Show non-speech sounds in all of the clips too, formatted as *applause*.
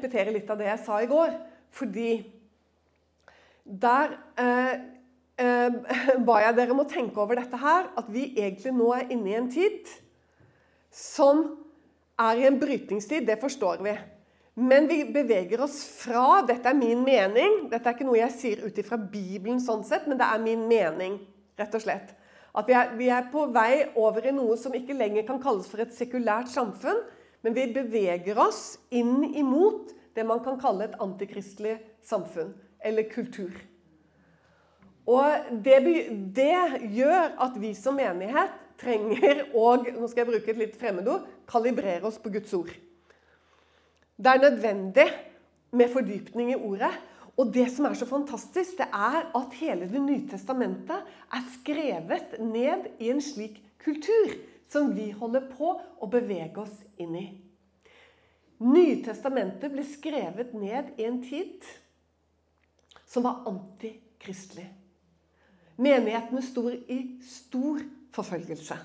repetere litt av det jeg sa i går. Fordi der eh, eh, ba jeg dere om å tenke over dette her, at vi egentlig nå er inne i en tid som er i en brytningstid. Det forstår vi. Men vi beveger oss fra Dette er min mening. Dette er ikke noe jeg sier ut ifra Bibelen, sånn sett, men det er min mening, rett og slett. At vi er, vi er, på vei over i noe som ikke lenger kan kalles for et sekulært samfunn, men vi beveger oss inn imot det man kan kalle et antikristelig samfunn, eller kultur. Og det, det gjør at vi som menighet trenger å nå skal jeg bruke et litt fremmedord, kalibrere oss på Guds ord. Det er nødvendig med fordypning i ordet. Og det som er så fantastisk, det er at hele Det nye testamentet er skrevet ned i en slik kultur som vi holder på å bevege oss inn i. Nytestamentet ble skrevet ned i en tid som var antikristelig. Menighetene sto i stor forfølgelse.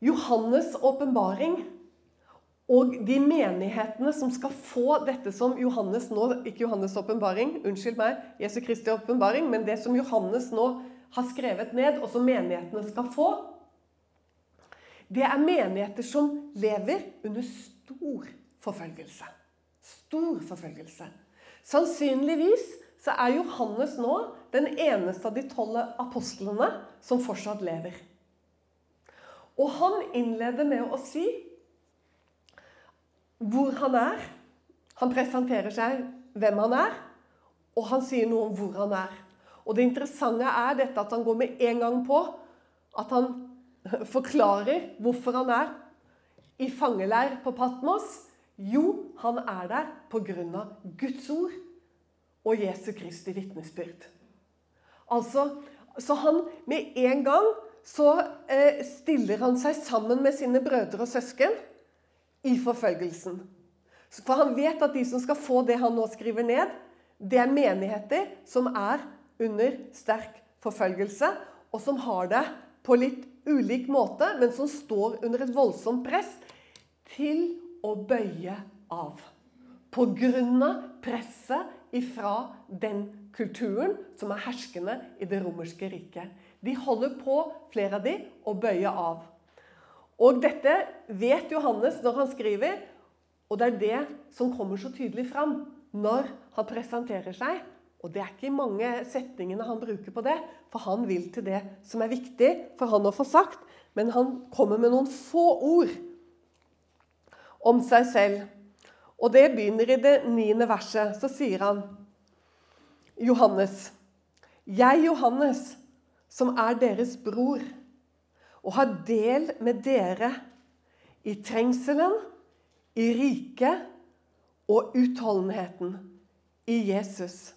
Johannes' åpenbaring og de menighetene som skal få dette som Johannes nå Ikke Johannes' åpenbaring, unnskyld meg, Jesu Kristi åpenbaring, men det som Johannes nå har skrevet ned, og som menighetene skal få, det er menigheter som lever under stor forfølgelse. Stor forfølgelse. Sannsynligvis så er Johannes nå den eneste av de tolv apostlene som fortsatt lever. Og han innleder med å si hvor han er. Han presenterer seg hvem han er, og han sier noe om hvor han er. Og Det interessante er dette at han går med en gang på at han *laughs* forklarer hvorfor han er i fangeleir på Patmos. Jo, han er der pga. Guds ord og Jesu Kristi vitnesbyrd. Altså, så han med en gang så eh, stiller han seg sammen med sine brødre og søsken i forfølgelsen. For han vet at de som skal få det han nå skriver ned, det er menigheter som er under sterk forfølgelse, og som har det på litt ulik måte, men som står under et voldsomt press til å bøye av. Pga. presset ifra den kulturen som er herskende i det romerske riket. De holder på, flere av de, å bøye av. Og dette vet Johannes når han skriver, og det er det som kommer så tydelig fram når han presenterer seg. Og det er ikke mange setningene han bruker på det, for han vil til det som er viktig for han å få sagt. Men han kommer med noen få ord om seg selv. Og det begynner i det niende verset. Så sier han Johannes. Jeg, Johannes, som er deres bror og har del med dere i trengselen, i riket og utholdenheten i Jesus.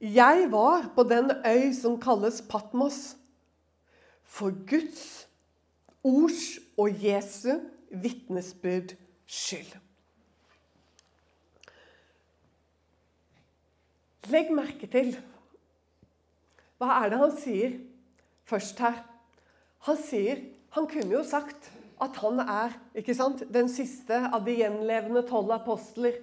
Jeg var på den øy som kalles Patmos, for Guds ords og Jesu vitnesbyrd skyld. Legg merke til hva er det han sier først her? Han sier Han kunne jo sagt at han er ikke sant, den siste av de gjenlevende tolv apostler.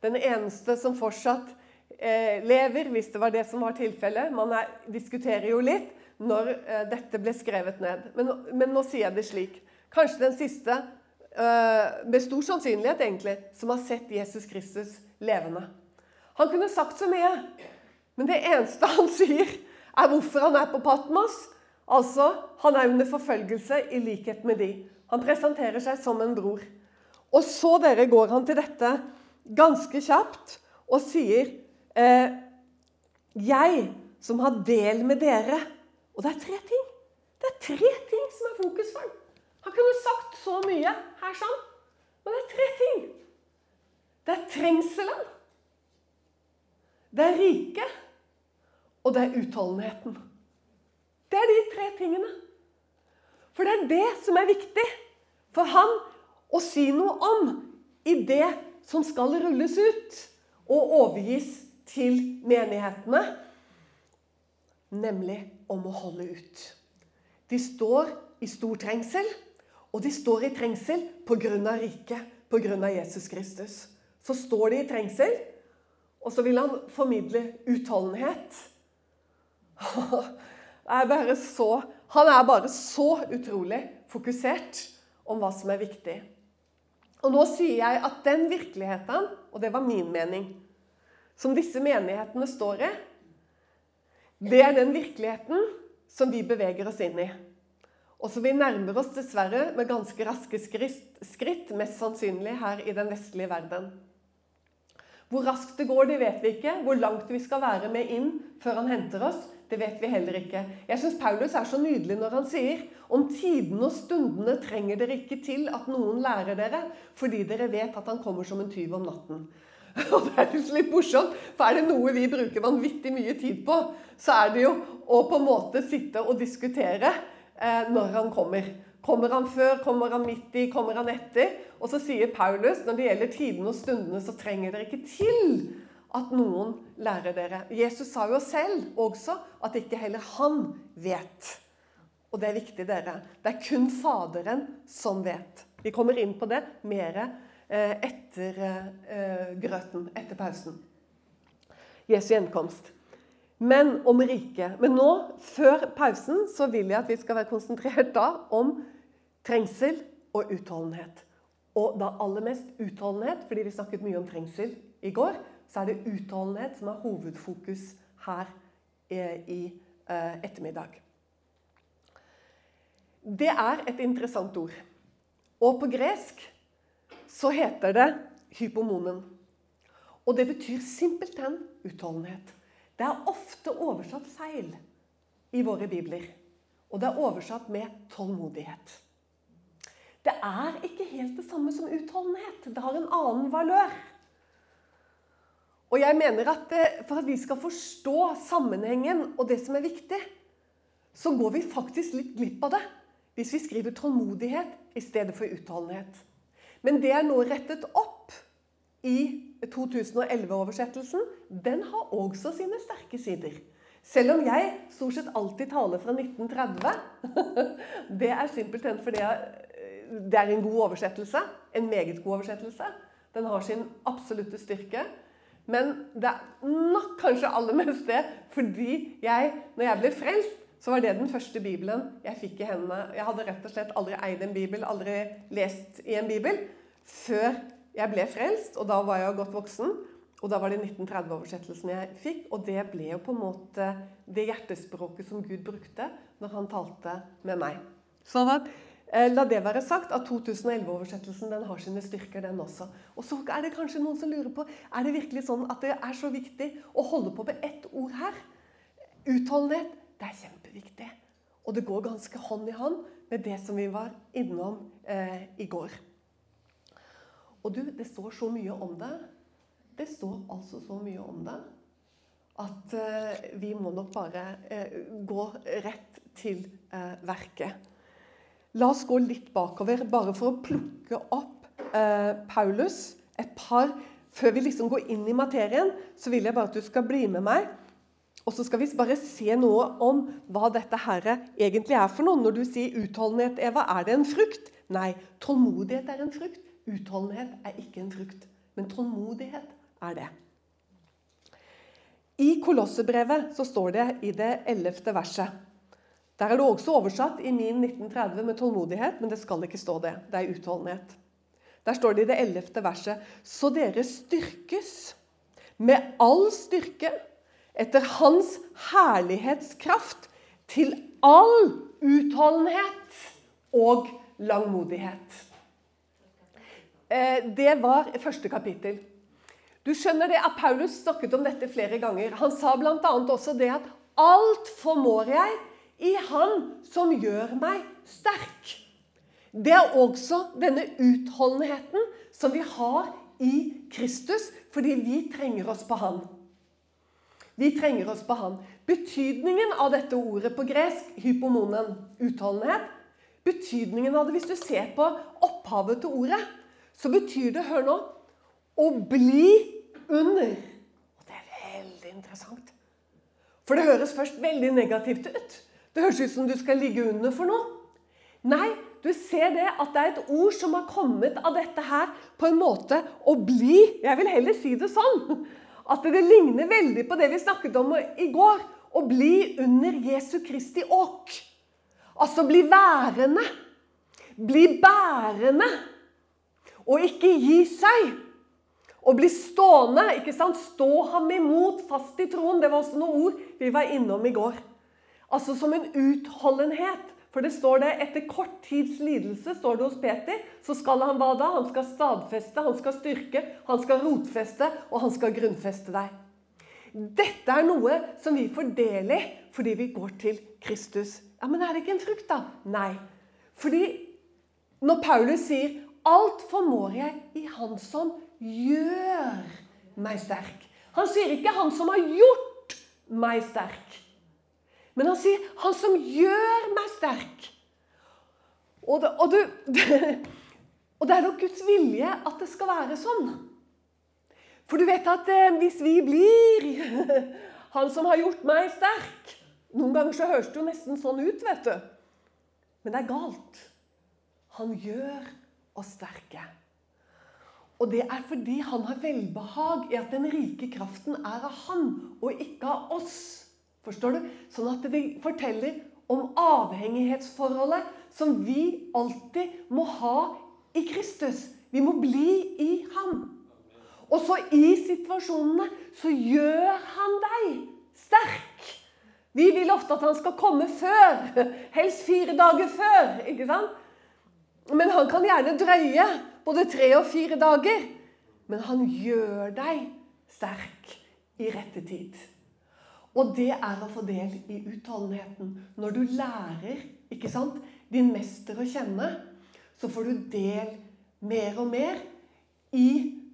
Den eneste som fortsatt lever, hvis det var det som var tilfellet. Man er, diskuterer jo litt når eh, dette ble skrevet ned. Men, men, nå sier jeg det slik. Kanskje den siste, eh, med stor sannsynlighet egentlig, som har sett Jesus Kristus levende. Han kunne sagt så mye, men det eneste *laughs* han sier, er hvorfor han er på Patmos Altså, han er under forfølgelse i likhet med de. Han presenterer seg som en bror. Og så dere går han til dette ganske kjapt og sier eh, Jeg som har del med dere Og det er tre ting. Det er tre ting som er fokus for ham. Han kunne sagt så mye her sånn, men det er tre ting. Det er trengselen, det er riket, og det er utholdenheten. Det er de tre tingene. For det er det som er viktig for han å si noe om i det som skal rulles ut og overgis til menighetene, nemlig om å holde ut. De står i stor trengsel, og de står i trengsel pga. riket, pga. Jesus Kristus. Så står de i trengsel, og så vil han formidle utholdenhet. *laughs* Er så, han er bare så utrolig fokusert om hva som er viktig. Og nå sier jeg at den virkeligheten, og det var min mening, som disse menighetene står i, det er den virkeligheten som vi beveger oss inn i. Og som vi nærmer oss dessverre med ganske raske skritt, mest sannsynlig her i den vestlige verden. Hvor raskt det går, det vet vi ikke. Hvor langt vi skal være med inn før han henter oss, det vet vi heller ikke. Jeg syns Paulus er så nydelig når han sier om tidene og stundene trenger dere ikke til at noen lærer dere, fordi dere vet at han kommer som en tyv om natten. *laughs* Og det er liksom litt morsomt, for er det noe vi bruker vanvittig mye tid på, så er det jo å på en måte sitte og diskutere eh, når han kommer. Kommer han før, kommer han midt i, kommer han etter? Og så sier Paulus når det gjelder tidene og stundene, så trenger dere ikke til at noen lærer dere. Jesus sa jo selv også at ikke heller han vet. Og det er viktig, dere. Det er kun Faderen som vet. Vi kommer inn på det mer etter eh, grøten, etter pausen. Jesu gjenkomst. Men om riket. Men nå, før pausen, så vil jeg at vi skal være konsentrert da om trengsel og utholdenhet. Og da aller mest utholdenhet, fordi vi snakket mye om trengsel i går, så er det utholdenhet som er hovedfokus her eh, i eh, ettermiddag. Det er et interessant ord. Og på gresk så heter det hypomonen. Og det betyr simpelthen utholdenhet. Det er ofte oversatt feil i våre bibler. Og det er oversatt med tålmodighet. Det er ikke helt det samme som utholdenhet. Det har en annen valør. Og jeg mener at eh, For at vi skal forstå sammenhengen og det som er viktig, så går vi faktisk litt glipp av det hvis vi skriver tålmodighet i stedet for utholdenhet. Men det er nå rettet opp i 2011-oversettelsen. Den har også sine sterke sider. Selv om jeg stort sett alltid taler fra 1930. *laughs* Det er simpelthen fordi det er en god oversettelse. En meget god oversettelse. Den har sin absolutte styrke. Men det er nok kanskje aller mest det fordi jeg, når jeg ble frelst, så var det den første bibelen jeg fikk i hendene. Jeg hadde rett og slett aldri eid en bibel, aldri lest i en bibel, før jeg ble frelst. Og da var jeg godt voksen. Og da var det 1930-oversettelsen jeg fikk. Og det ble jo på en måte det hjertespråket som Gud brukte når han talte med meg. Sånn at Eh, la det være sagt at 2011-oversettelsen den har sine styrker, den også. Og så er det kanskje noen som lurer på er det virkelig sånn at det er så viktig å holde på med ett ord her. Utholdenhet det er kjempeviktig. Og det går ganske hånd i hånd med det som vi var innom eh, i går. Og du, det står så mye om det. Det står altså så mye om det at eh, vi må nok bare eh, gå rett til eh, verket. La oss gå litt bakover, bare for å plukke opp eh, Paulus. Et par Før vi liksom går inn i materien, så vil jeg bare at du skal bli med meg. Og så skal vi bare se noe om hva dette her egentlig er for noe. Når du sier utholdenhet, Eva, er det en frukt? Nei, tålmodighet er en frukt. Utholdenhet er ikke en frukt. Men tålmodighet er det. I Kolossebrevet så står det i det ellevte verset der er det også oversatt i min 1930 med tålmodighet, men det skal ikke stå det. Det er utholdenhet. Der står det i det ellevte verset Så dere styrkes med all styrke etter Hans herlighetskraft til all utholdenhet og langmodighet. Eh, det var første kapittel. Du skjønner det at Paulus snakket om dette flere ganger. Han sa bl.a. også det at alt formår jeg i Han som gjør meg sterk. Det er også denne utholdenheten som vi har i Kristus, fordi vi trenger oss på Han. Vi trenger oss på Han. Betydningen av dette ordet på gresk, hypomonen, utholdenhet, betydningen av det hvis du ser på opphavet til ordet, så betyr det, hør nå, å bli under. Og det er veldig interessant. For det høres først veldig negativt ut. Det høres ut som du skal ligge under for noe. Nei, du ser det at det er et ord som har kommet av dette her på en måte å bli Jeg vil heller si det sånn. At det ligner veldig på det vi snakket om i går. Å bli under Jesu Kristi åk. Altså bli værende. Bli bærende. Og ikke gi seg. Og bli stående. ikke sant? Stå ham imot, fast i troen. Det var også noen ord vi var innom i går. Altså som en utholdenhet. For det står det etter kort tids lidelse står det hos Peter, så skal han hva da? Han skal stadfeste, han skal styrke, han skal rotfeste, og han skal grunnfeste deg. Dette er noe som vi får del i fordi vi går til Kristus. Ja, Men er det ikke en frukt, da? Nei. Fordi når Paulus sier 'Alt formår jeg i Han som gjør meg sterk'. Han sier ikke 'Han som har gjort meg sterk'. Men han sier 'Han som gjør meg sterk'. Og det, og, du, *laughs* og det er nok Guds vilje at det skal være sånn. For du vet at eh, hvis vi blir *laughs* Han som har gjort meg sterk Noen ganger så høres det jo nesten sånn ut, vet du. Men det er galt. Han gjør oss sterke. Og det er fordi han har velbehag i at den rike kraften er av han, og ikke av oss. Forstår du? Sånn at det forteller om avhengighetsforholdet som vi alltid må ha i Kristus. Vi må bli i ham. Og så i situasjonene så gjør han deg sterk. Vi vil ofte at han skal komme før. Helst fire dager før. ikke sant? Men han kan gjerne drøye både tre og fire dager. Men han gjør deg sterk i rette tid. Og det er å få del i utholdenheten. Når du lærer ikke sant, din mester å kjenne, så får du del mer og mer i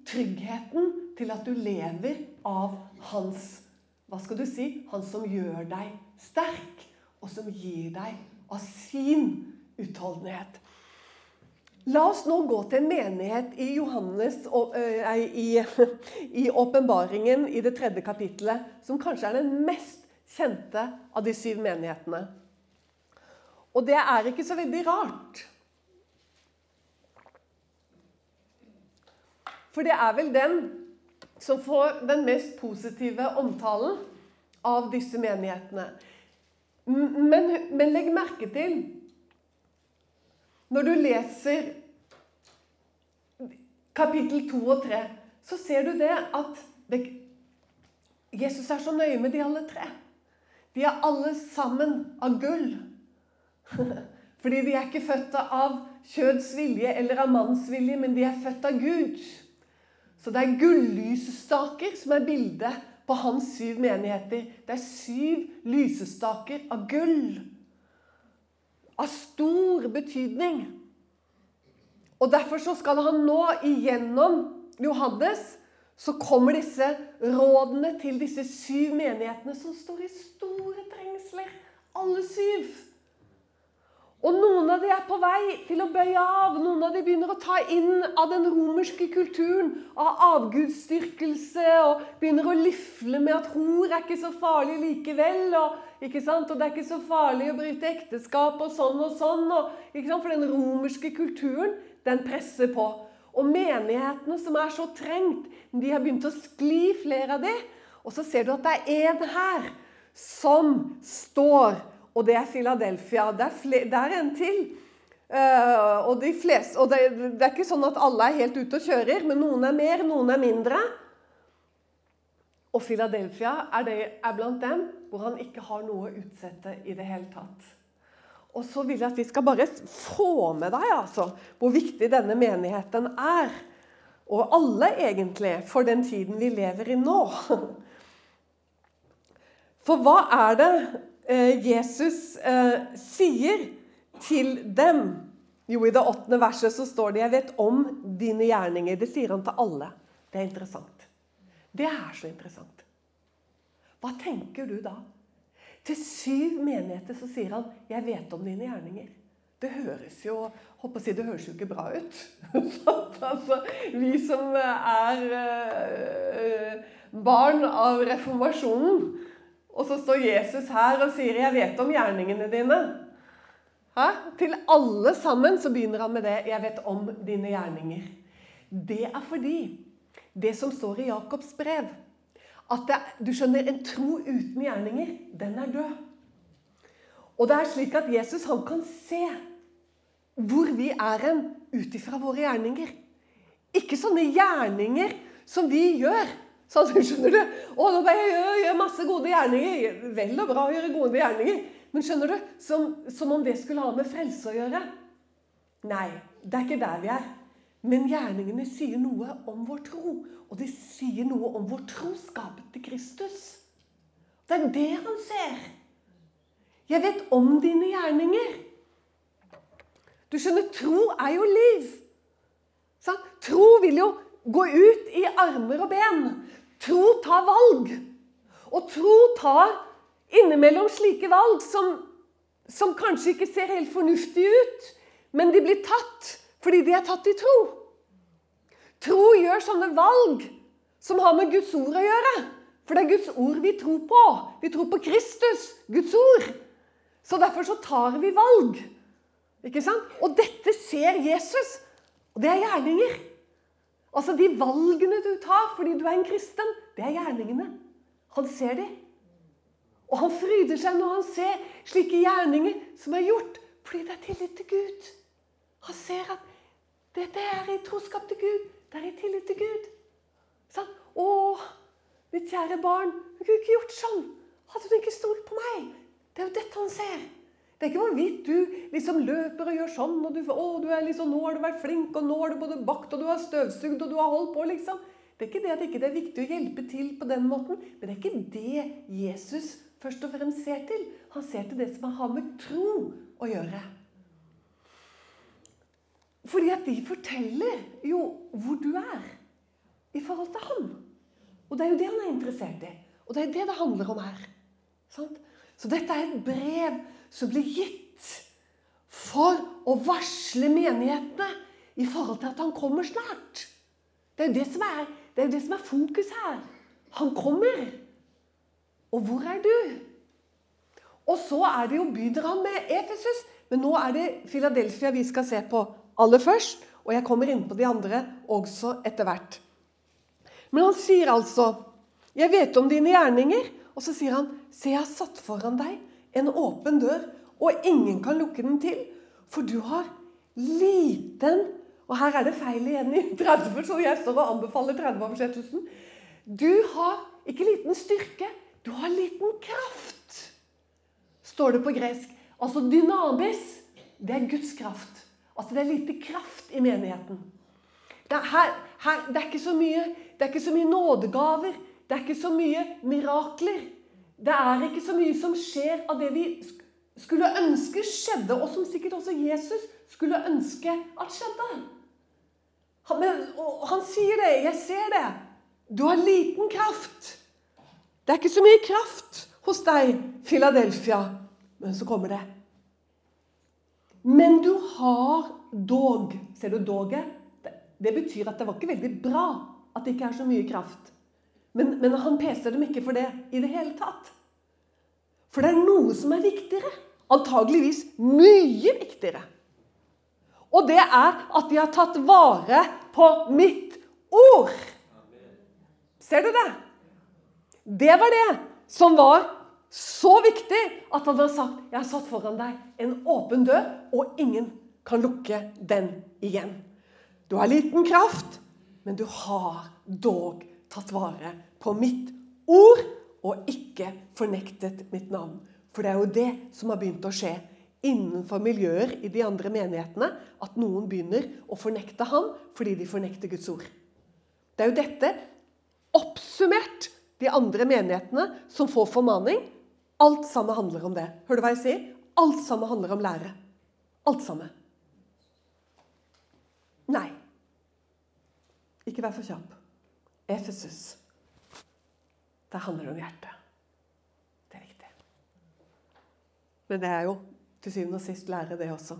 tryggheten til at du lever av hans Hva skal du si? Han som gjør deg sterk, og som gir deg av sin utholdenhet. La oss nå gå til en menighet i Johannes *laughs* i åpenbaringen i det tredje kapittelet, som kanskje er den mest kjente av de syv menighetene. Og det er ikke så veldig rart. For det er vel den som får den mest positive omtalen av disse menighetene. Men, men legg merke til Når du leser kapittel 2 og 3, så ser du det at det, Jesus er så nøye med de alle tre. De er alle sammen av gull. *laughs* Fordi de er ikke født av kjøds vilje eller av manns vilje, men de er født av Gud. Så det er gullysestaker som er bildet på hans syv menigheter. Det er syv lysestaker av gull. Av stor betydning. Og Derfor så skal han nå igjennom Johannes så kommer disse rådene til disse syv menighetene som står i store trengsler. Alle syv. Og noen av de er på vei til å bøye av. Noen av de begynner å ta inn av den romerske kulturen, av avgudsdyrkelse, og begynner å lifle med at hor er ikke så farlig likevel. Og, og det er ikke så farlig å bryte ekteskap og sånn og sånn. Og? For den romerske kulturen, den presser på. Og menighetene som er så trengt, de har begynt å skli, flere av de. Og så ser du at det er en her som står og det er Philadelphia. Det er, fle, det er en til. Uh, og, de fleste, og det, det, er ikke sånn at alle er helt ute og kjører, men noen er mer, noen er mindre. Og Philadelphia er, det, er blant dem hvor han ikke har noe å utsette i det hele tatt. Og så vil jeg at vi skal bare få med deg altså, hvor viktig denne menigheten er. Og alle, egentlig, for den tiden vi lever i nå. *laughs* For hva er det Jesus eh, sier til dem Jo, i det åttende verset så står det 'Jeg vet om dine gjerninger'. Det sier han til alle. Det er interessant. Det er så interessant. Hva tenker du da? Til syv menigheter så sier han 'Jeg vet om dine gjerninger'. Det høres jo håper å si, det høres jo ikke bra ut. *laughs* altså, vi som er øh, barn av reformasjonen, og så står Jesus her og sier 'Jeg vet om gjerningene dine'. Hæ? Til alle sammen så begynner han med det 'Jeg vet om dine gjerninger'. Det er fordi det som står i Jakobs brev, at det, du skjønner, en tro uten gjerninger, den er død. Og det er slik at Jesus han kan se hvor vi er hen ut ifra våre gjerninger. Ikke sånne gjerninger som vi gjør. Sånn, skjønner du? Å, nå bare jeg gjør, gjør masse gode gjerninger. Vel og bra å gjøre gode gjerninger. Men skjønner du, som, som om det skulle ha med frelse å gjøre. Nei, det er ikke der vi er. Men gjerningene sier noe om vår tro. Og de sier noe om vår troskap til Kristus. Det er det han ser. Jeg vet om dine gjerninger. Du skjønner, tro er jo liv. Sånn? Tro vil jo gå ut i armer og ben. Tro tar valg. Og tro tar innimellom slike valg som, som kanskje ikke ser helt fornuftige ut, men de blir tatt fordi de er tatt i tro. Tro gjør sånne valg som har med Guds ord å gjøre. For det er Guds ord vi tror på. Vi tror på Kristus, Guds ord. Så derfor så tar vi valg. Ikke sant? Og dette ser Jesus. Og det er gjerninger. Altså De valgene du tar fordi du er en kristen, det er gjerningene. Han ser dem. Og han fryder seg når han ser slike gjerninger som er gjort fordi det er tillit til Gud. Han ser at dette er i troskap til Gud. Det er i tillit til Gud. Sånn. 'Å, mitt kjære barn, du kunne ikke gjort sånn. Hadde du ikke stolt på meg?' Det er jo dette han ser. Det er ikke hvorvidt du liksom løper og gjør sånn, og du, å, du liksom, 'Nå har du vært flink, og nå har du både bakt, og du har støvsugd, og du har holdt på', liksom. Det er ikke det at det er viktig å hjelpe til på den måten, men det er ikke det Jesus først og fremst ser til. Han ser til det som har med tro å gjøre. Fordi at de forteller jo hvor du er i forhold til han. Og det er jo det han er interessert i. Og det er det det handler om her. Så dette er et brev som blir gitt for å varsle menighetene i forhold til at han kommer snart. Det er jo det som er, det er, det som er fokus her. Han kommer. Og hvor er du? Og så er det jo han med Efesus, men nå er det Philadelphia vi skal se på aller først. Og jeg kommer inn på de andre også etter hvert. Men han sier altså 'Jeg vet om dine gjerninger', og så sier han 'Se, jeg har satt foran deg en åpen dør, og ingen kan lukke den til', for du har liten Og her er det feil igjen i *laughs* 30, så jeg står og anbefaler 30-oversettelsen. Du har ikke liten styrke, du har liten kraft, står det på gresk. Altså dynabis, det er Guds kraft. Altså det er lite kraft i menigheten. Det er, her, her, det er, ikke, så mye, det er ikke så mye nådegaver. Det er ikke så mye mirakler. Det er ikke så mye som skjer av det vi skulle ønske skjedde, og som sikkert også Jesus skulle ønske at skjedde. Han, men, han sier det. Jeg ser det. Du har liten kraft. Det er ikke så mye kraft hos deg, Philadelphia. Men så kommer det. Men du har dog Ser du doget? Det, betyr at det var ikke veldig bra at det ikke er så mye kraft. Men, men han peser dem ikke for det i det hele tatt. For det er noe som er viktigere. Antageligvis mye viktigere. Og det er at de har tatt vare på mitt ord. Ser du det? Det var det som var så viktig at han hadde sagt jeg har satt foran deg en åpen dør, og ingen kan lukke den igjen. Du har liten kraft, men du har dog tatt vare på mitt ord og ikke fornektet mitt navn. For det er jo det som har begynt å skje innenfor miljøer i de andre menighetene. At noen begynner å fornekte ham fordi de fornekter Guds ord. Det er jo dette oppsummert de andre menighetene som får formaning. Alt sammen handler om det. Hører du hva jeg sier? Alt sammen handler om lære. Alt sammen. Nei. Ikke vær for kjapp. Efesus. Det handler om hjertet. Det er viktig. Men det er jo til syvende og sist lære, det også.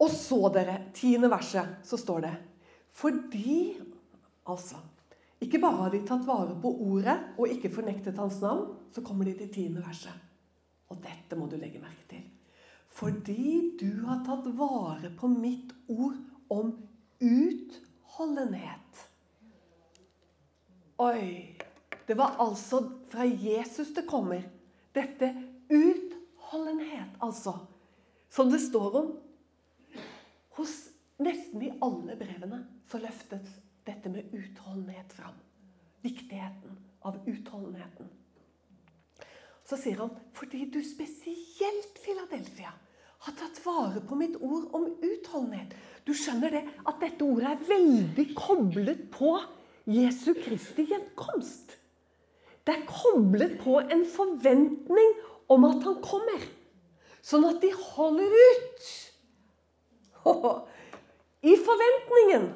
Og så, dere, tiende verset, så står det Fordi Altså ikke bare har de tatt vare på ordet og ikke fornektet hans navn, så kommer de til tiende verset. Og dette må du legge merke til. Fordi du har tatt vare på mitt ord om utholdenhet. Oi. Det var altså fra Jesus det kommer. Dette utholdenhet, altså. Som det står om. Hos nesten i alle brevene så løftes dette med utholdenhet fram. Viktigheten av utholdenheten. Så sier han fordi du spesielt, Filadelfia, har tatt vare på mitt ord om utholdenhet. Du skjønner det at dette ordet er veldig koblet på Jesu Kristi gjenkomst. Det er koblet på en forventning om at han kommer. Sånn at de holder ut. *laughs* I forventningen.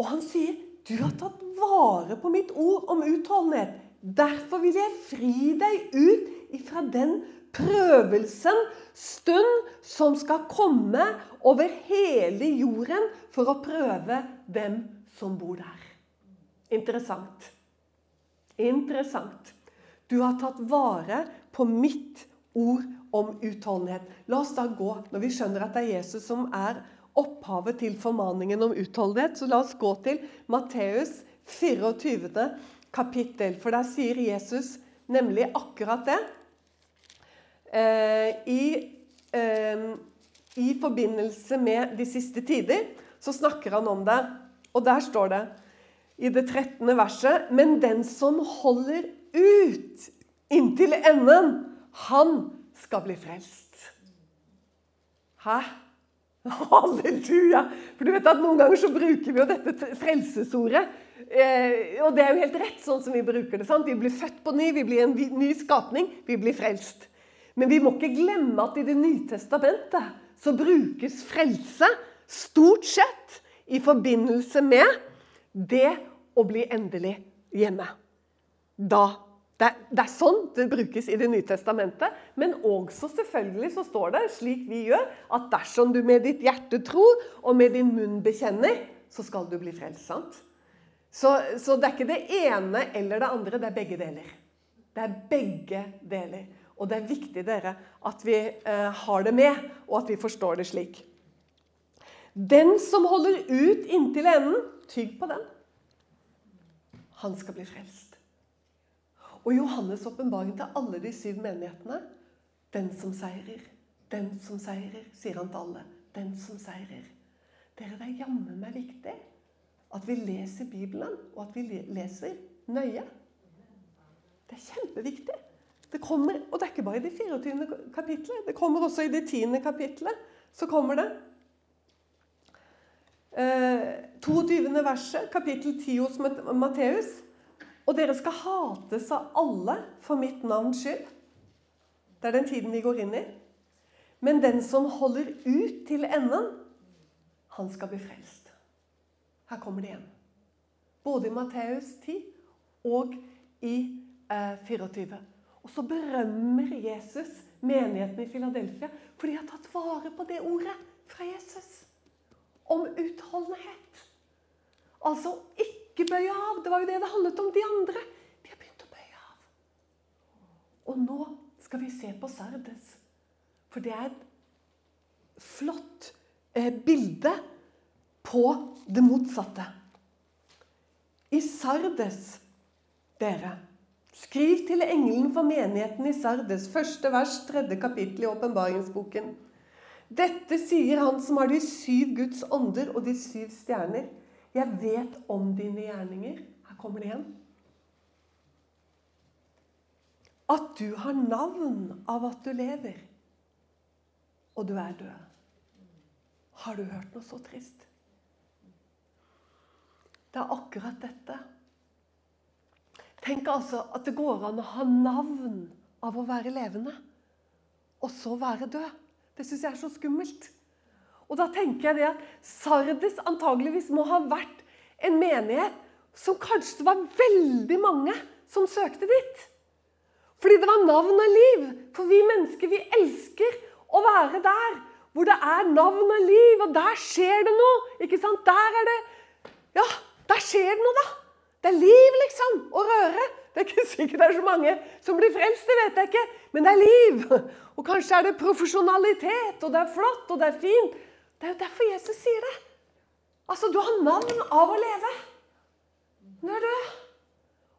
Og han sier, 'Du har tatt vare på mitt ord om utholdenhet.' Derfor vil jeg fri deg ut ifra den prøvelsen, stund, som skal komme over hele jorden for å prøve hvem som bor der. Interessant. Interessant. Du har tatt vare på mitt ord om utholdenhet. La oss da gå, når vi skjønner at det er Jesus som er opphavet til formaningen om utholdenhet, så la oss gå til Matteus 24 kapittel. For der sier Jesus nemlig akkurat det. Eh, i, I forbindelse med de siste tider så snakker han om det. Og der står det i det 13. verset Men den som holder ut inntil enden, han skal bli frelst. Hæ? *laughs* Halleluja! For du vet at Noen ganger så bruker vi jo dette frelsesordet. Eh, og det er jo helt rett sånn som vi bruker det. sant? Vi blir født på ny, vi blir en ny skapning, vi blir frelst. Men vi må ikke glemme at i Det nye testamentet så brukes frelse stort sett i forbindelse med det å bli endelig hjemme. Da det er, det er, sånn det brukes i Det nye testamentet. Men også selvfølgelig så står det, slik vi gjør, at dersom du med ditt hjerte tror og med din munn bekjenner, så skal du bli frelst. sant? Så, så det er ikke det ene eller det andre, det er begge deler. Det er begge deler. Og det er viktig dere, at vi eh, har det med, og at vi forstår det slik. Den som holder ut inntil enden, tygg på den. Han skal bli frelst. Og Johannes' åpenbaring til alle de syv menighetene Den som seirer, den som seirer, sier han til alle. Den som seirer. Dere, det er jammen meg viktig at vi leser Bibelen, og at vi leser nøye. Det er kjempeviktig. Det kommer, og det er ikke bare i det 24. kapitlet. Det kommer også i det 10. kapitlet. Så kommer det. Eh, 22. verset, kapittel 10 hos Matteus. Og dere skal hates av alle for mitt navns skyld. Det er den tiden vi går inn i. Men den som holder ut til enden, han skal bli frelst. Her kommer det igjen. Både i Matteus 10 og i eh, 24. Og så berømmer Jesus menigheten i Filadelfia, for de har tatt vare på det ordet fra Jesus om utholdenhet. Altså ikke bøye av. Det var jo det det handlet om. De andre de har begynt å bøye av. Og nå skal vi se på Sardes. For det er et flott eh, bilde på det motsatte. I Sardes, dere Skriv til engelen for menigheten i Sardes, første vers, tredje kapittel i åpenbaringsboken. Dette sier han som har de syv Guds ånder og de syv stjerner. Jeg vet om dine gjerninger. Her kommer det igjen. At du har navn av at du lever, og du er død. Har du hørt noe så trist? Det er akkurat dette. Tenk altså at det går an å ha navn av å være levende, og så være død. Det syns jeg er så skummelt. Og da tenker jeg det at Sardes antageligvis må ha vært en menighet som kanskje det var veldig mange som søkte dit. Fordi det var navn og liv. For vi mennesker, vi elsker å være der hvor det er navn og liv, og der skjer det noe. Ikke sant? Der er det Ja, der skjer det noe, da. Det er liv, liksom, å røre. Det er ikke sikkert det er så mange som blir frelst, det vet jeg ikke. Men det er liv. Og kanskje er det profesjonalitet, og det er flott, og det er fint. Det er jo derfor Jesus sier det. Altså, du har navn av å leve. Nå er død.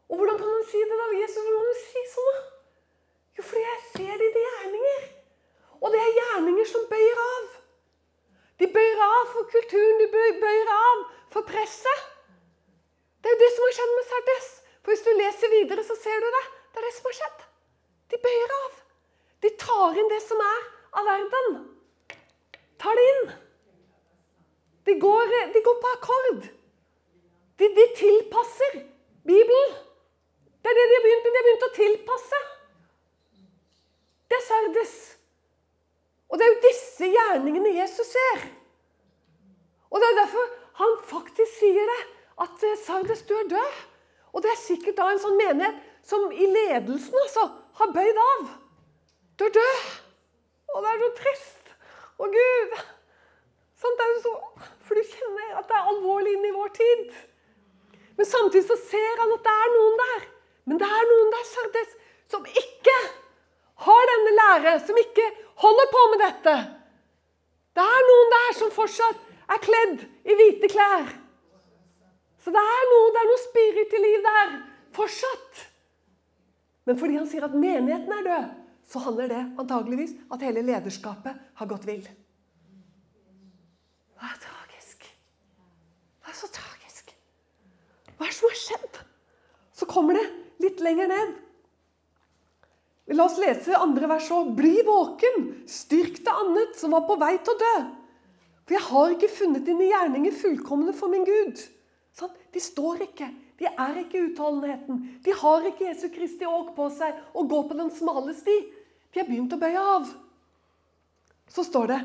Og hvordan kan man si det, da? Jesus, hvordan kan man si sånn, da? Jo, fordi jeg ser dine gjerninger. Og det er gjerninger som bøyer av. De bøyer av for kulturen, de bøyer av for presset. Det er jo det som har skjedd med Sardes. For hvis du leser videre, så ser du det. Det er det som har skjedd. De bøyer av. De tar inn det som er av verden. Tar det inn. De går, de går på akkord. De, de tilpasser Bibelen. Det er det de har begynt med. De har begynt å tilpasse. Det er Sardes. Og det er jo disse gjerningene Jesus ser. Og det er derfor han faktisk sier det. At eh, Sardes, du er død. Og det er sikkert da en sånn menighet som i ledelsen altså, har bøyd av. Du er død. Og det er så trist. Å, Gud. Sånt er jo så, for du kjenner at det er alvorlig inn i vår tid. Men samtidig så ser han at det er noen der. Men det er noen der, Sardes, som ikke har denne lære, som ikke holder på med dette. Det er noen der som fortsatt er kledd i hvite klær. Så det er noe, det er noe spirit i liv der fortsatt. Men fordi han sier at menigheten er død, så handler det antageligvis at hele lederskapet har gått vill. Det er tragisk. Det er så tragisk. Hva er det som har skjedd? Så kommer det litt lenger ned. La oss lese andre vers òg. Bli våken, styrk det annet som var på vei til å dø. For jeg har ikke funnet dine gjerninger fullkomne for min Gud. Sånn? De står ikke. De er ikke utholdenheten. De har ikke Jesu Kristi åk på seg og går på den smale sti. De har begynt å bøye av. Så står det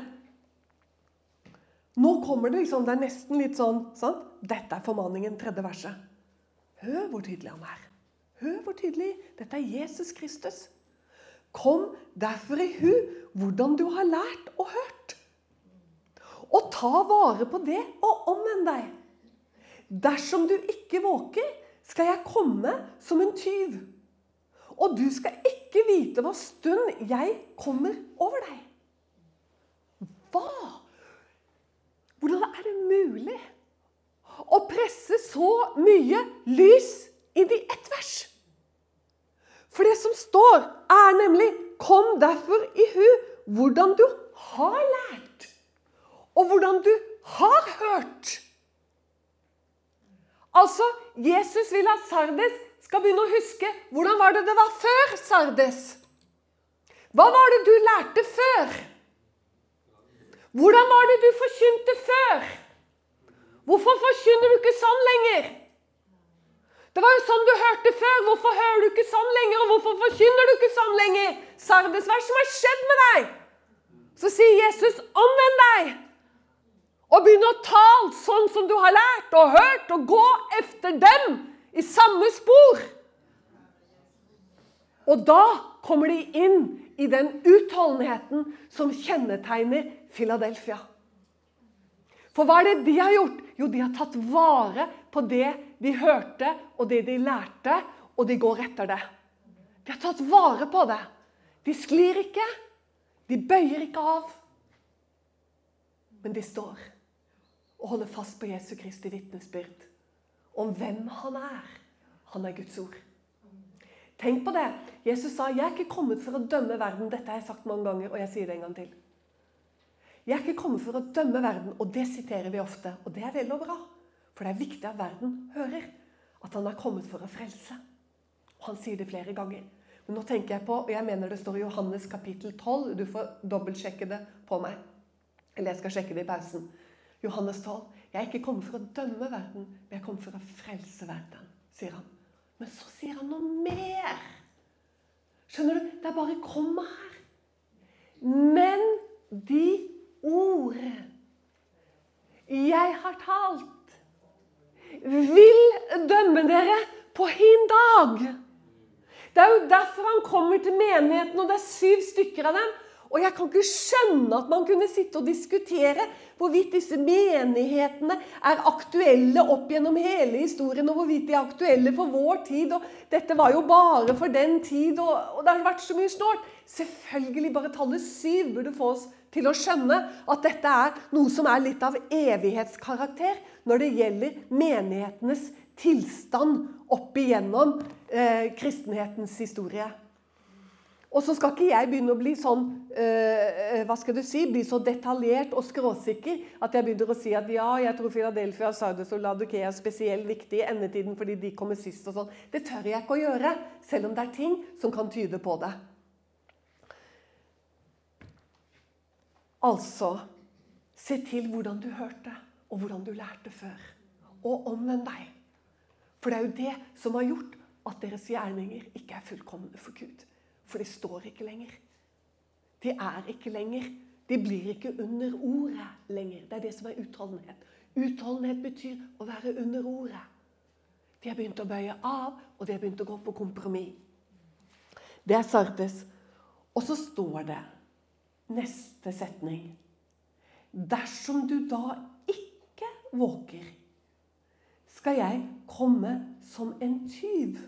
Nå kommer det liksom, det er nesten litt sånn sant? Dette er formaningen, tredje verset. Hør hvor tydelig han er. Hør hvor tydelig. Dette er Jesus Kristus. Kom derfor i hu hvordan du har lært og hørt. Og ta vare på det og omvend deg. Dersom du ikke våker, skal jeg komme som en tyv. Og du skal ikke vite hva stund jeg kommer over deg. Hva? Hvordan er det mulig å presse så mye lys inn i ett vers? For det som står, er nemlig Kom derfor i hu hvordan du har lært, og hvordan du har hørt. Altså, Jesus vil at Sardes skal begynne å huske hvordan var det det var før Sardes. Hva var det du lærte før? Hvordan var det du forkynte før? Hvorfor forkynner du ikke sånn lenger? Det var jo sånn du hørte før. Hvorfor hører du ikke sånn lenger? Og hvorfor forkynner du ikke sånn lenger? Sardes, hva er det som har skjedd med deg? Så sier Jesus, omvend deg! Og begynn å tale sånn som du har lært og hørt, og gå efter dem i samme spor. Og da kommer de inn i den utholdenheten som kjennetegner Philadelphia. For hva er det de har gjort? Jo, de har tatt vare på det de hørte, og det de lærte, og de går etter det. De har tatt vare på det. De sklir ikke. De bøyer ikke av. Men de står og holde fast på Jesu Kristi vitnesbyrd om hvem han er. Han er Guds ord. Tenk på det. Jesus sa 'Jeg er ikke kommet for å dømme verden'. Dette har jeg sagt mange ganger, og jeg sier det en gang til. Jeg er ikke kommet for å dømme verden, og det siterer vi ofte. Og det er vel og bra. For det er viktig at verden hører at han er kommet for å frelse. Og han sier det flere ganger. Men nå tenker jeg på, og jeg mener det står i Johannes kapittel 12. Du får dobbeltsjekke det på meg. Eller jeg skal sjekke det i pausen. Johannes 12. Jeg er ikke kommet for å dømme verden, men jeg kommet for å frelse verden, sier han. Men så sier han noe mer. Skjønner du? Det er bare komma her. Men de ord jeg har talt, vil dømme dere på hin dag. Det er jo derfor han kommer til menigheten, og det er syv stykker av dem. Og jeg kan ikke skjønne at man kunne sitte og diskutere hvorvidt disse menighetene er aktuelle opp gjennom hele historien, og hvorvidt de er aktuelle for vår tid. Og dette var jo bare for den tid, og, og det har vært så mye snålt. Selvfølgelig bare tallet syv burde få oss til å skjønne at dette er noe som er litt av evighetskarakter når det gjelder menighetenes tilstand opp igjennom eh, kristenhetens historie. Og så skal ikke jeg begynne å bli sånn øh, hva skal du si, bli så detaljert og skråsikker at jeg begynner å si at ja, jeg tror Philadelphia, Sardes og Ladukea er spesielt viktig i endetiden fordi de kommer sist. og sånn. Det tør jeg ikke å gjøre, selv om det er ting som kan tyde på det. Altså se til hvordan du hørte, og hvordan du lærte før. Og omvend deg. For det er jo det som har gjort at deres gjerninger ikke er fullkomne for Gud. For de står ikke lenger. De er ikke lenger. De blir ikke under ordet lenger. Det er det som er utholdenhet. Utholdenhet betyr å være under ordet. De har begynt å bøye av, og de har begynt å gå på kompromiss. Det er Sartes. Og så står det neste setning Dersom du da ikke våker, skal jeg komme som en tyv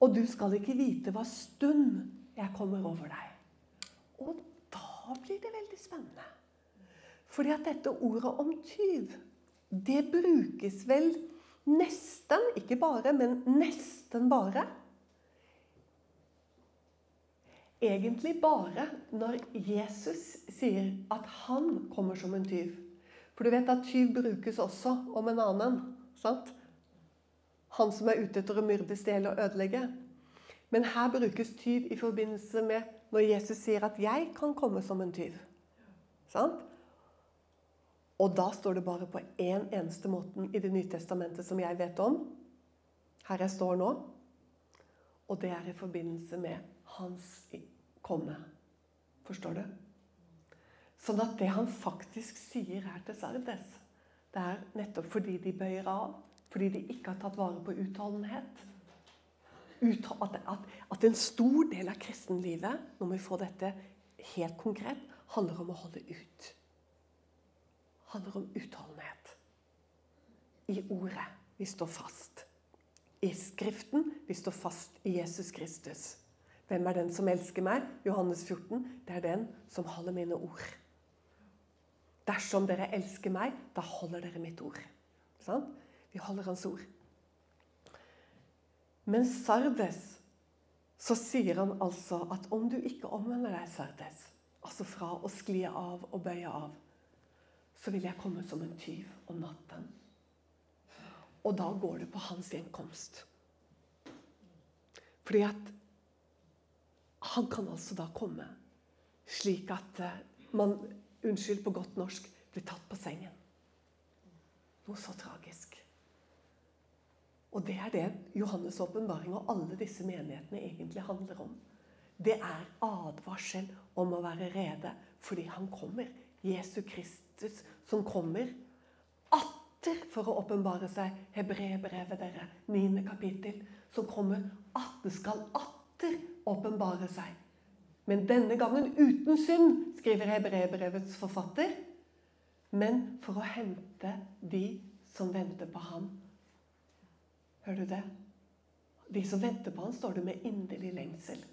og du skal ikke vite hva stund jeg kommer over deg. Og da blir det veldig spennende. Fordi at dette ordet om tyv, det brukes vel nesten, ikke bare, men nesten bare. Egentlig bare når Jesus sier at han kommer som en tyv. For du vet at tyv brukes også om en annen. sant? Han som er ute etter å myrde, stjele og ødelegge. Men her brukes tyv i forbindelse med når Jesus sier at 'jeg kan komme som en tyv'. Sant? Og da står det bare på én en eneste måten i Det nye testamentet som jeg vet om. Her jeg står nå. Og det er i forbindelse med hans komme. Forstår du? Sånn at det han faktisk sier her til Sardes, det er nettopp fordi de bøyer av, fordi de ikke har tatt vare på utholdenhet. At, en stor del av kristenlivet, når vi får dette helt konkret, handler om å holde ut. Handler om utholdenhet. I ordet. Vi står fast. I Skriften. Vi står fast i Jesus Kristus. Hvem er den som elsker meg? Johannes 14. Det er den som holder mine ord. Dersom dere elsker meg, da holder dere mitt ord. Sånn? Vi holder Hans ord. Men Sardes, så sier han altså at om du ikke omvender deg, Sardes, altså fra å skli av og bøye av, så vil jeg komme som en tyv om natten. Og da går det på hans gjenkomst. Fordi at han kan altså da komme slik at eh, man, unnskyld på godt norsk, blir tatt på sengen. Noe så tragisk. Og det er det Johannes' åpenbaring og alle disse menighetene egentlig handler om. Det er advarsel om å være rede fordi han kommer. Jesu Kristus som kommer atter for å åpenbare seg. Hebrebrevet, dere, 9. kapittel. Som kommer atter, skal atter åpenbare seg. Men denne gangen uten synd, skriver Hebrebrevets forfatter. Men for å hente de som venter på ham Hører du det? De som venter på han, står det med inderlig lengsel.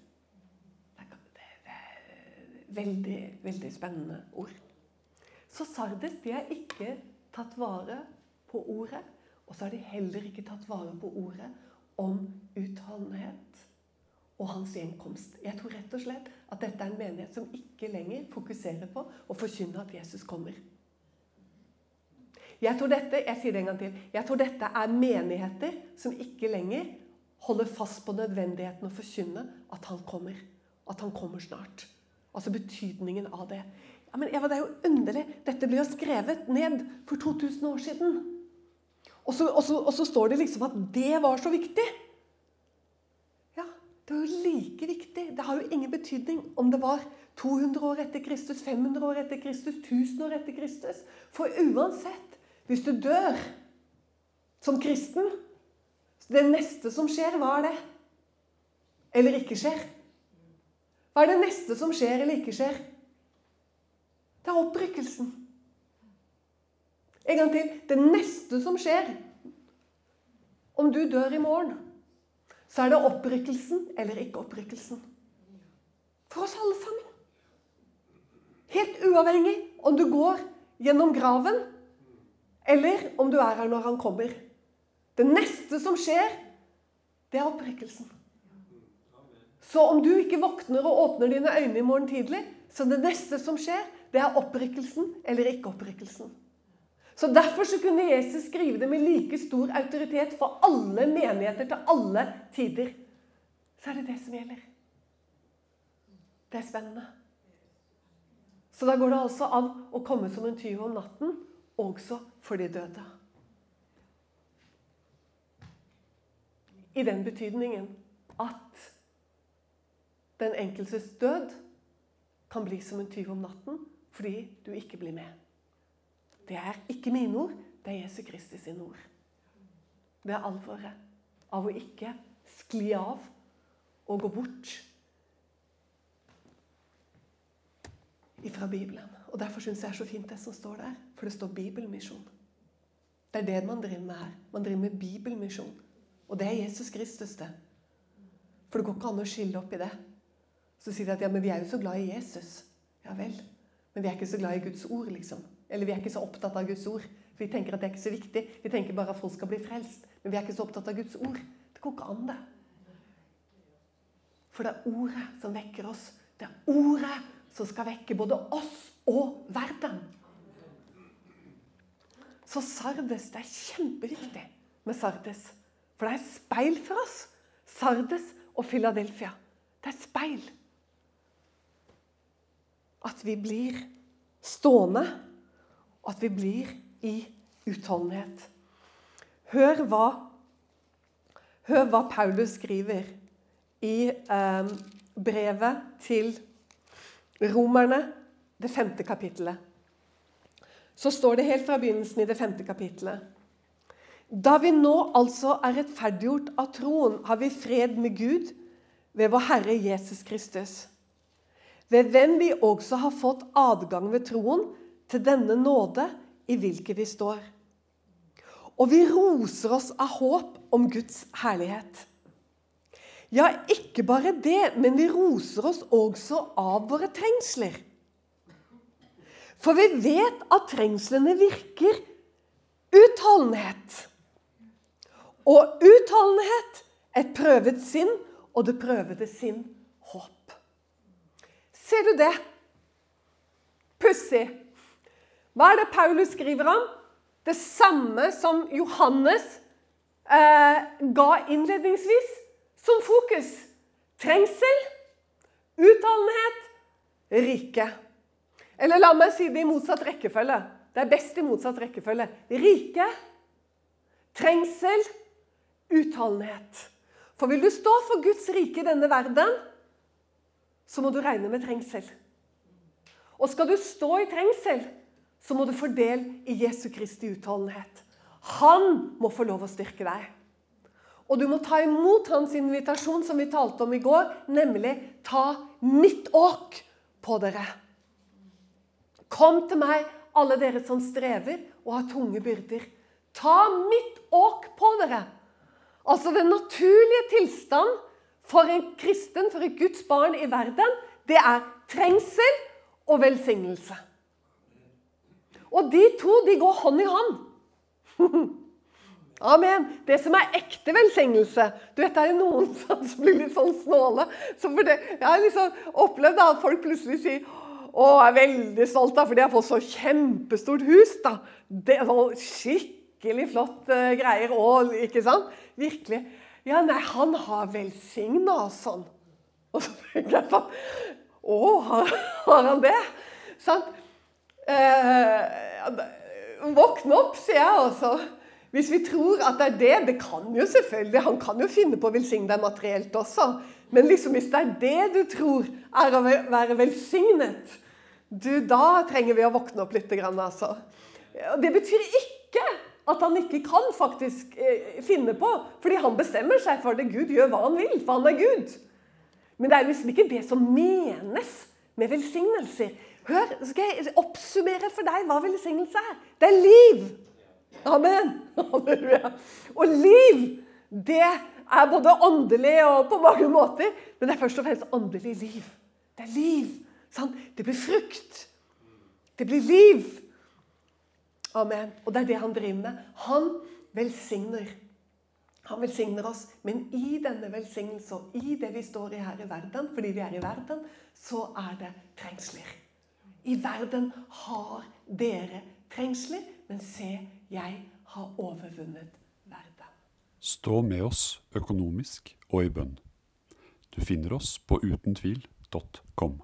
Det er veldig, veldig spennende ord. Så Sardes de har ikke tatt vare på ordet. Og så har de heller ikke tatt vare på ordet om utholdenhet og hans gjenkomst. Jeg tror rett og slett at dette er en menighet som ikke lenger fokuserer på å forkynne at Jesus kommer. Jeg tror dette jeg sier det en gang til, jeg tror dette er menigheter som ikke lenger holder fast på nødvendigheten å forkynne at han kommer. At han kommer snart. Altså betydningen av det. Ja, men Eva, Det er jo underlig. Dette ble jo skrevet ned for 2000 år siden. Og så, og, så, og så, står det liksom at det var så viktig. Ja, det var jo like viktig. Det har jo ingen betydning om det var 200 år etter Kristus, 500 år etter Kristus, 1000 år etter Kristus. For uansett hvis du dør som kristen Det neste som skjer, hva er det? Eller ikke skjer? Hva er det neste som skjer eller ikke skjer? Det er opprykkelsen. En gang til. Det neste som skjer om du dør i morgen, så er det opprykkelsen eller ikke opprykkelsen. For oss alle sammen. Helt uavhengig om du går gjennom graven, eller om du er her når han kommer. Det neste som skjer, det er opprykkelsen. Så om du ikke våkner og åpner dine øyne i morgen tidlig, så det neste som skjer, det er opprykkelsen eller ikke opprykkelsen. Så Derfor så kunne Jesus skrive det med like stor autoritet for alle menigheter til alle tider. Så er det det som gjelder. Det er spennende. Så da går det altså an å komme som en tyv om natten, også for de døde. I den betydningen at den enkeltes død kan bli som en tyv om natten fordi du ikke blir med. Det er ikke mine ord, det er Jesu Kristi sine ord. Det er alvoret av å ikke skli av og gå bort ifra Bibelen. Og Derfor syns jeg det er så fint det som står der, for det står bibelmisjon. Det er det man driver med her. Man driver med bibelmisjon. Og det er Jesus Kristus, det. For det går ikke an å skille opp i det. Så sier de at ja, men vi er jo så glad i Jesus. Ja vel. Men vi er ikke så glad i Guds ord, liksom. Eller vi er ikke så opptatt av Guds ord. For vi tenker at det er ikke så viktig. Vi tenker bare at folk skal bli frelst. Men vi er ikke så opptatt av Guds ord. Det går ikke an, det. For det er ordet som vekker oss. Det er ordet som skal vekke både oss og verden. Så Sardes Det er kjempeviktig med Sardes. For det er speil for oss. Sardes og Philadelphia. Det er speil. At vi blir stående, og at vi blir i utholdenhet. Hør hva, hør hva Paulus skriver i eh, brevet til Romerne, det femte kapittelet. Så står det helt fra begynnelsen i det femte kapittelet. Da vi nå altså er rettferdiggjort av troen, har vi fred med Gud ved vår Herre Jesus Kristus. Ved hvem vi også har fått adgang ved troen til denne nåde i hvilken vi står. Og vi roser oss av håp om Guds herlighet. Ja, ikke bare det, men vi roser oss også av våre trengsler. For vi vet at trengslene virker utholdenhet. Og utholdenhet et prøvet sinn, og det prøvede sinn håp. Ser du det? Pussig. Hva er det Paulus skriver om? Det samme som Johannes eh, ga innledningsvis som fokus. Trengsel, utholdenhet, rike. Eller la meg si det i motsatt rekkefølge. Det er best i motsatt rekkefølge. Rike, trengsel, utholdenhet. For vil du stå for Guds rike i denne verden, så må du regne med trengsel. Og skal du stå i trengsel, så må du få del i Jesu Kristi utholdenhet. Han må få lov å styrke deg. Og du må ta imot hans invitasjon som vi talte om i går, nemlig ta mitt åk på dere. Kom til meg, alle dere som strever og har tunge byrder. Ta mitt åk på dere. Altså Den naturlige tilstand for en kristen, for et Guds barn i verden, det er trengsel og velsignelse. Og de to de går hånd i hånd. *laughs* Amen. Det som er ekte velsignelse Du vet, Det er noen *laughs* som blir litt sånn snåle. Så det, jeg har liksom opplevd at folk plutselig sier å, jeg er veldig stolt da, for de har fått så kjempestort hus. da. Det er sånn Skikkelig flott uh, greier. Og, ikke sant? Virkelig. Ja, nei, han har velsigna oss sånn. Og så tenker jeg sånn Å, har, har han det? Sant? Eh, våkne opp, sier jeg altså. Hvis vi tror at det er det Det kan jo selvfølgelig, Han kan jo finne på å velsigne deg materielt også. Men liksom hvis det er det du tror er å være velsignet, du, da trenger vi å våkne opp litt. Altså. Det betyr ikke at han ikke kan faktisk eh, finne på, fordi han bestemmer seg for det. Gud gjør hva han vil, for han er Gud. Men det er liksom ikke det som menes med velsignelser. Hør, skal jeg oppsummere for deg hva velsignelse er. Det er liv. Amen. *laughs* Halleluja. Og liv, det er både åndelig og på mange måter, men det er først og fremst åndelig liv. Det er liv. Sant? Det blir frukt. Det blir liv. Amen. Og det er det han driver med. Han velsigner. Han velsigner oss, men i denne velsignelse og i det vi står i her i verden, fordi vi er i verden, så er det trengsler. I verden har dere trengsler, men se, jeg har overvunnet verden. Stå med oss økonomisk og i bønn. Du finner oss på utentvil.com.